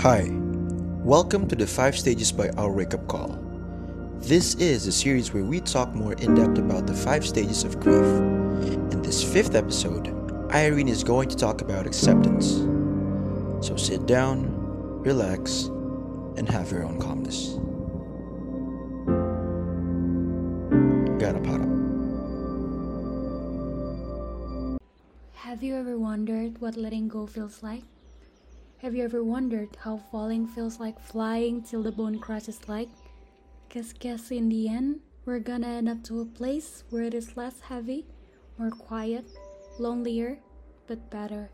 Hi, welcome to the 5 Stages by Our Wake Up Call. This is a series where we talk more in depth about the 5 stages of grief. In this fifth episode, Irene is going to talk about acceptance. So sit down, relax, and have your own calmness. Have you ever wondered what letting go feels like? Have you ever wondered how falling feels like flying till the bone crushes like? Cause guess in the end, we're gonna end up to a place where it is less heavy, more quiet, lonelier, but better.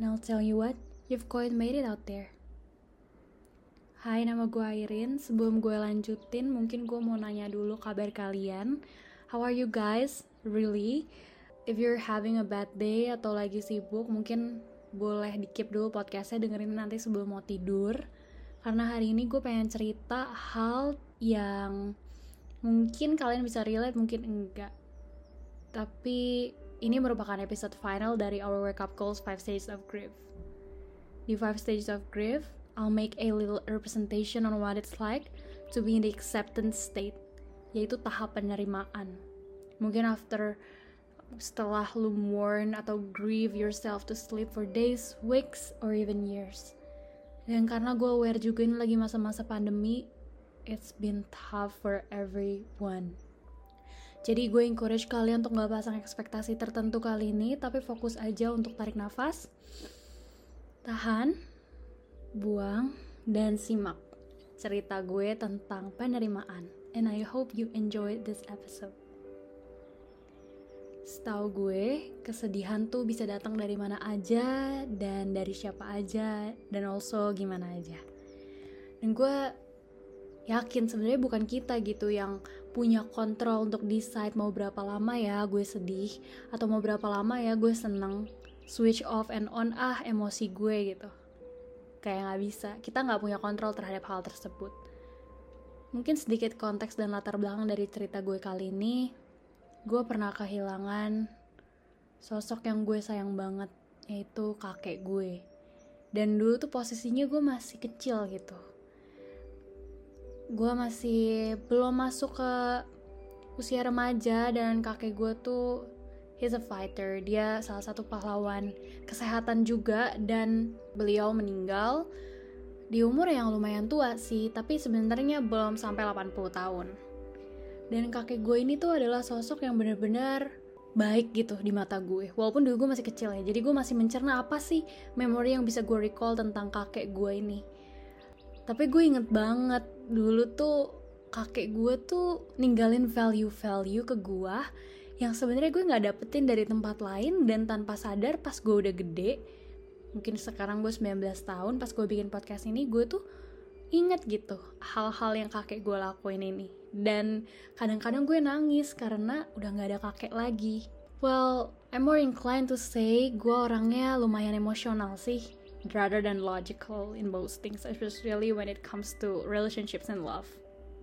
And I'll tell you what, you've quite made it out there. Hai, nama gue Airin. Sebelum gue lanjutin, mungkin gue mau nanya dulu kabar kalian. How are you guys? Really? If you're having a bad day atau lagi sibuk, mungkin boleh dikip dulu podcastnya dengerin nanti sebelum mau tidur. Karena hari ini gue pengen cerita hal yang mungkin kalian bisa relate mungkin enggak. Tapi ini merupakan episode final dari our wake up calls 5 stages of grief. Di 5 stages of grief I'll make a little representation on what it's like to be in the acceptance state yaitu tahap penerimaan. Mungkin after setelah lu mourn atau grieve yourself to sleep for days, weeks, or even years. Dan karena gue aware juga ini lagi masa-masa pandemi, it's been tough for everyone. Jadi gue encourage kalian untuk gak pasang ekspektasi tertentu kali ini, tapi fokus aja untuk tarik nafas, tahan, buang, dan simak cerita gue tentang penerimaan. And I hope you enjoy this episode. Setahu gue, kesedihan tuh bisa datang dari mana aja dan dari siapa aja dan also gimana aja. Dan gue yakin sebenarnya bukan kita gitu yang punya kontrol untuk decide mau berapa lama ya gue sedih atau mau berapa lama ya gue seneng switch off and on ah emosi gue gitu. Kayak nggak bisa, kita nggak punya kontrol terhadap hal tersebut. Mungkin sedikit konteks dan latar belakang dari cerita gue kali ini gue pernah kehilangan sosok yang gue sayang banget yaitu kakek gue. Dan dulu tuh posisinya gue masih kecil gitu. Gue masih belum masuk ke usia remaja dan kakek gue tuh he's a fighter. Dia salah satu pahlawan kesehatan juga dan beliau meninggal di umur yang lumayan tua sih tapi sebenarnya belum sampai 80 tahun dan kakek gue ini tuh adalah sosok yang benar-benar baik gitu di mata gue. Walaupun dulu gue masih kecil ya. Jadi gue masih mencerna apa sih memori yang bisa gue recall tentang kakek gue ini. Tapi gue inget banget dulu tuh kakek gue tuh ninggalin value-value ke gue yang sebenarnya gue nggak dapetin dari tempat lain dan tanpa sadar pas gue udah gede mungkin sekarang gue 19 tahun pas gue bikin podcast ini gue tuh inget gitu hal-hal yang kakek gue lakuin ini dan kadang-kadang gue nangis karena udah gak ada kakek lagi. Well, I'm more inclined to say gue orangnya lumayan emosional sih, rather than logical in most things, especially when it comes to relationships and love.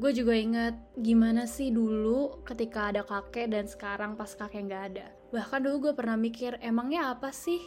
Gue juga inget gimana sih dulu ketika ada kakek dan sekarang pas kakek gak ada. Bahkan dulu gue pernah mikir, emangnya apa sih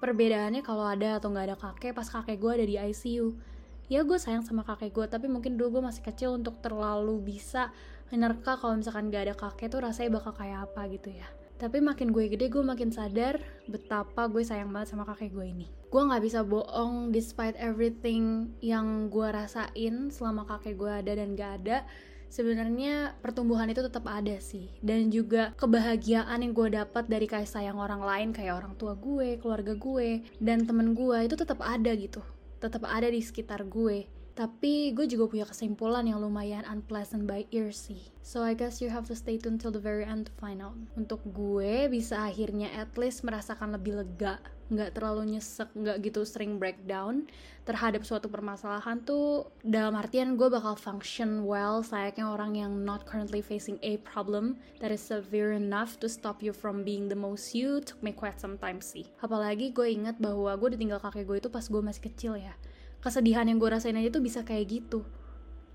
perbedaannya kalau ada atau gak ada kakek pas kakek gue ada di ICU? Ya gue sayang sama kakek gue tapi mungkin dulu gue masih kecil untuk terlalu bisa menerka kalau misalkan gak ada kakek tuh rasanya bakal kayak apa gitu ya. Tapi makin gue gede gue makin sadar betapa gue sayang banget sama kakek gue ini. Gue nggak bisa bohong despite everything yang gue rasain selama kakek gue ada dan gak ada. Sebenarnya pertumbuhan itu tetap ada sih. Dan juga kebahagiaan yang gue dapat dari kasih sayang orang lain kayak orang tua gue keluarga gue dan temen gue itu tetap ada gitu tetap ada di sekitar gue. Tapi gue juga punya kesimpulan yang lumayan unpleasant by ear sih. So I guess you have to stay tuned till the very end to find out. Untuk gue bisa akhirnya at least merasakan lebih lega. Nggak terlalu nyesek, nggak gitu sering breakdown terhadap suatu permasalahan tuh dalam artian gue bakal function well sayangnya orang yang not currently facing a problem that is severe enough to stop you from being the most you took me quite some time sih. Apalagi gue inget bahwa gue ditinggal kakek gue itu pas gue masih kecil ya kesedihan yang gue rasain aja tuh bisa kayak gitu.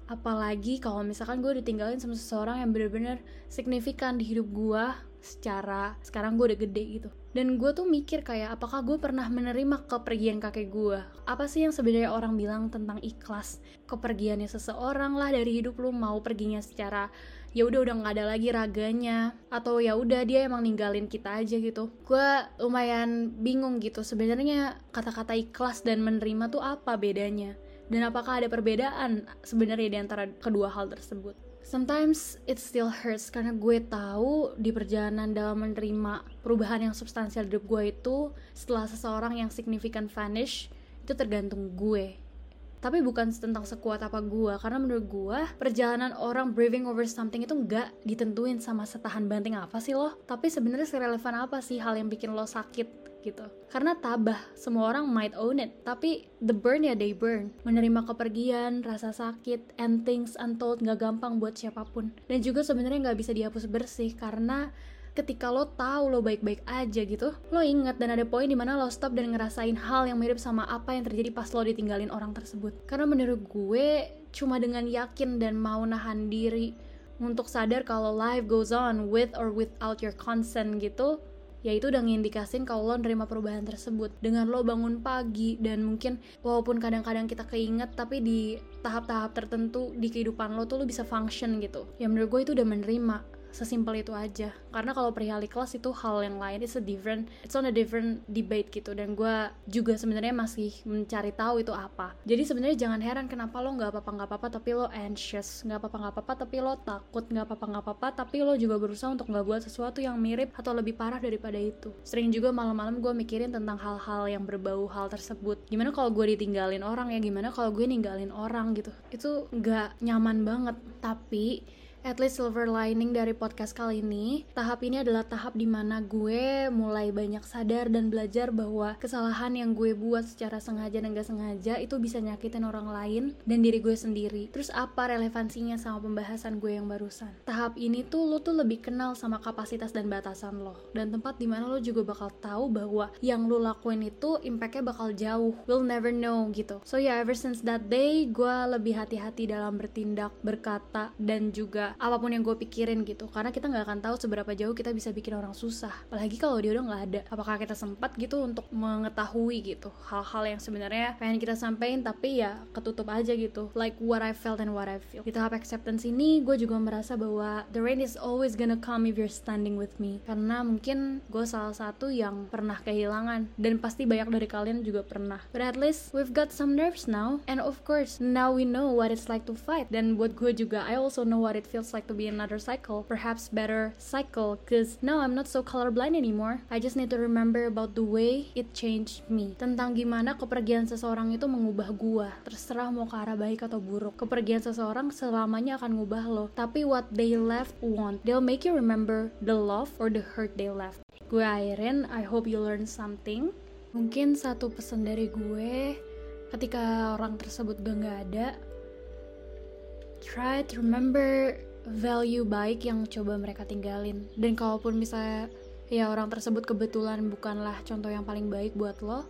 Apalagi kalau misalkan gue ditinggalin sama seseorang yang bener-bener signifikan di hidup gue secara sekarang gue udah gede gitu. Dan gue tuh mikir kayak apakah gue pernah menerima kepergian kakek gue apa sih yang sebenarnya orang bilang tentang ikhlas? Kepergiannya seseorang lah dari hidup lu mau perginya secara ya udah udah nggak ada lagi raganya. Atau ya udah dia emang ninggalin kita aja gitu. Gue lumayan bingung gitu sebenarnya kata-kata ikhlas dan menerima tuh apa bedanya? Dan apakah ada perbedaan sebenarnya di antara kedua hal tersebut Sometimes it still hurts karena gue tahu di perjalanan dalam menerima perubahan yang substansial hidup gue itu setelah seseorang yang signifikan vanish itu tergantung gue tapi bukan tentang sekuat apa gue karena menurut gue perjalanan orang braving over something itu nggak ditentuin sama setahan banting apa sih lo. Tapi sebenarnya serelevan apa sih hal yang bikin lo sakit gitu. Karena tabah semua orang might own it. Tapi the burn ya they burn. Menerima kepergian rasa sakit and things untold nggak gampang buat siapa pun. Dan juga sebenarnya nggak bisa dihapus bersih karena ketika lo tahu lo baik-baik aja gitu lo ingat dan ada poin di mana lo stop dan ngerasain hal yang mirip sama apa yang terjadi pas lo ditinggalin orang tersebut. Karena menurut gue cuma dengan yakin dan mau nahan diri untuk sadar kalau life goes on with or without your consent gitu ya itu udah ngindikasin kalau lo nerima perubahan tersebut. Dengan lo bangun pagi dan mungkin walaupun kadang-kadang kita keinget tapi di tahap-tahap tertentu di kehidupan lo tuh lo bisa function gitu. Ya menurut gue itu udah menerima sesimpel itu aja. Karena kalau perihal ikhlas itu hal yang lain it's a different it's on a different debate gitu. Dan gue juga sebenarnya masih mencari tahu itu apa. Jadi sebenarnya jangan heran kenapa lo nggak apa-apa nggak apa-apa tapi lo anxious. Nggak apa-apa nggak apa-apa tapi lo takut. Nggak apa-apa nggak apa-apa tapi lo juga berusaha untuk nggak buat sesuatu yang mirip atau lebih parah daripada itu. Sering juga malam-malam gue mikirin tentang hal-hal yang berbau hal tersebut. Gimana kalau gue ditinggalin orang ya? Gimana kalau gue ninggalin orang gitu? Itu nggak nyaman banget. Tapi at least silver lining dari podcast kali ini, tahap ini adalah tahap di mana gue mulai banyak sadar dan belajar bahwa kesalahan yang gue buat secara sengaja dan gak sengaja itu bisa nyakitin orang lain dan diri gue sendiri. Terus apa relevansinya sama pembahasan gue yang barusan? Tahap ini tuh lo tuh lebih kenal sama kapasitas dan batasan lo dan tempat di mana lo juga bakal tahu bahwa yang lo lakuin itu impactnya bakal jauh. We'll never know gitu. So yeah, ever since that day, gue lebih hati-hati dalam bertindak, berkata, dan juga apa pun yang gue pikirin gitu. Karena kita nggak akan tahu seberapa jauh kita bisa bikin orang susah. Apalagi kalau dia udah nggak ada. Apakah kita sempat gitu untuk mengetahui gitu hal-hal yang sebenarnya pengen kita sampaikan tapi ya ketutup aja gitu. Like what I felt and what I feel. Di tahap acceptance ini gue juga merasa bahwa the rain is always gonna come if you're standing with me. Karena mungkin gue salah satu yang pernah kehilangan. Dan pasti banyak dari kalian juga pernah. But at least we've got some nerves now. And of course now we know what it's like to fight. Dan buat gue juga I also know what it feels feels like to be another cycle, perhaps better cycle, because now I'm not so colorblind anymore. I just need to remember about the way it changed me. Tentang gimana kepergian seseorang itu mengubah gua, terserah mau ke arah baik atau buruk. Kepergian seseorang selamanya akan ngubah lo, tapi what they left won't. They'll make you remember the love or the hurt they left. Gue Airin, I hope you learn something. Mungkin satu pesan dari gue, ketika orang tersebut udah gak ada, try to remember value baik yang coba mereka tinggalin. Dan kalaupun misalnya ya orang tersebut kebetulan bukanlah contoh yang paling baik buat lo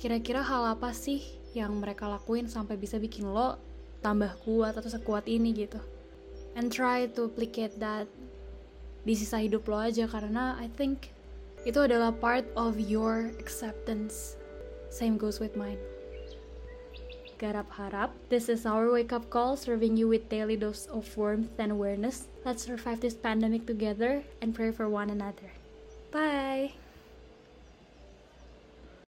kira-kira hal apa sih yang mereka lakuin sampai bisa bikin lo tambah kuat atau sekuat ini gitu? And try to applicate that di sisa hidup lo aja karena I think itu adalah part of your acceptance. Same goes with mine Garap Harap. This is our wake up call, serving you with daily dose of warmth and awareness. Let's survive this pandemic together and pray for one another. Bye!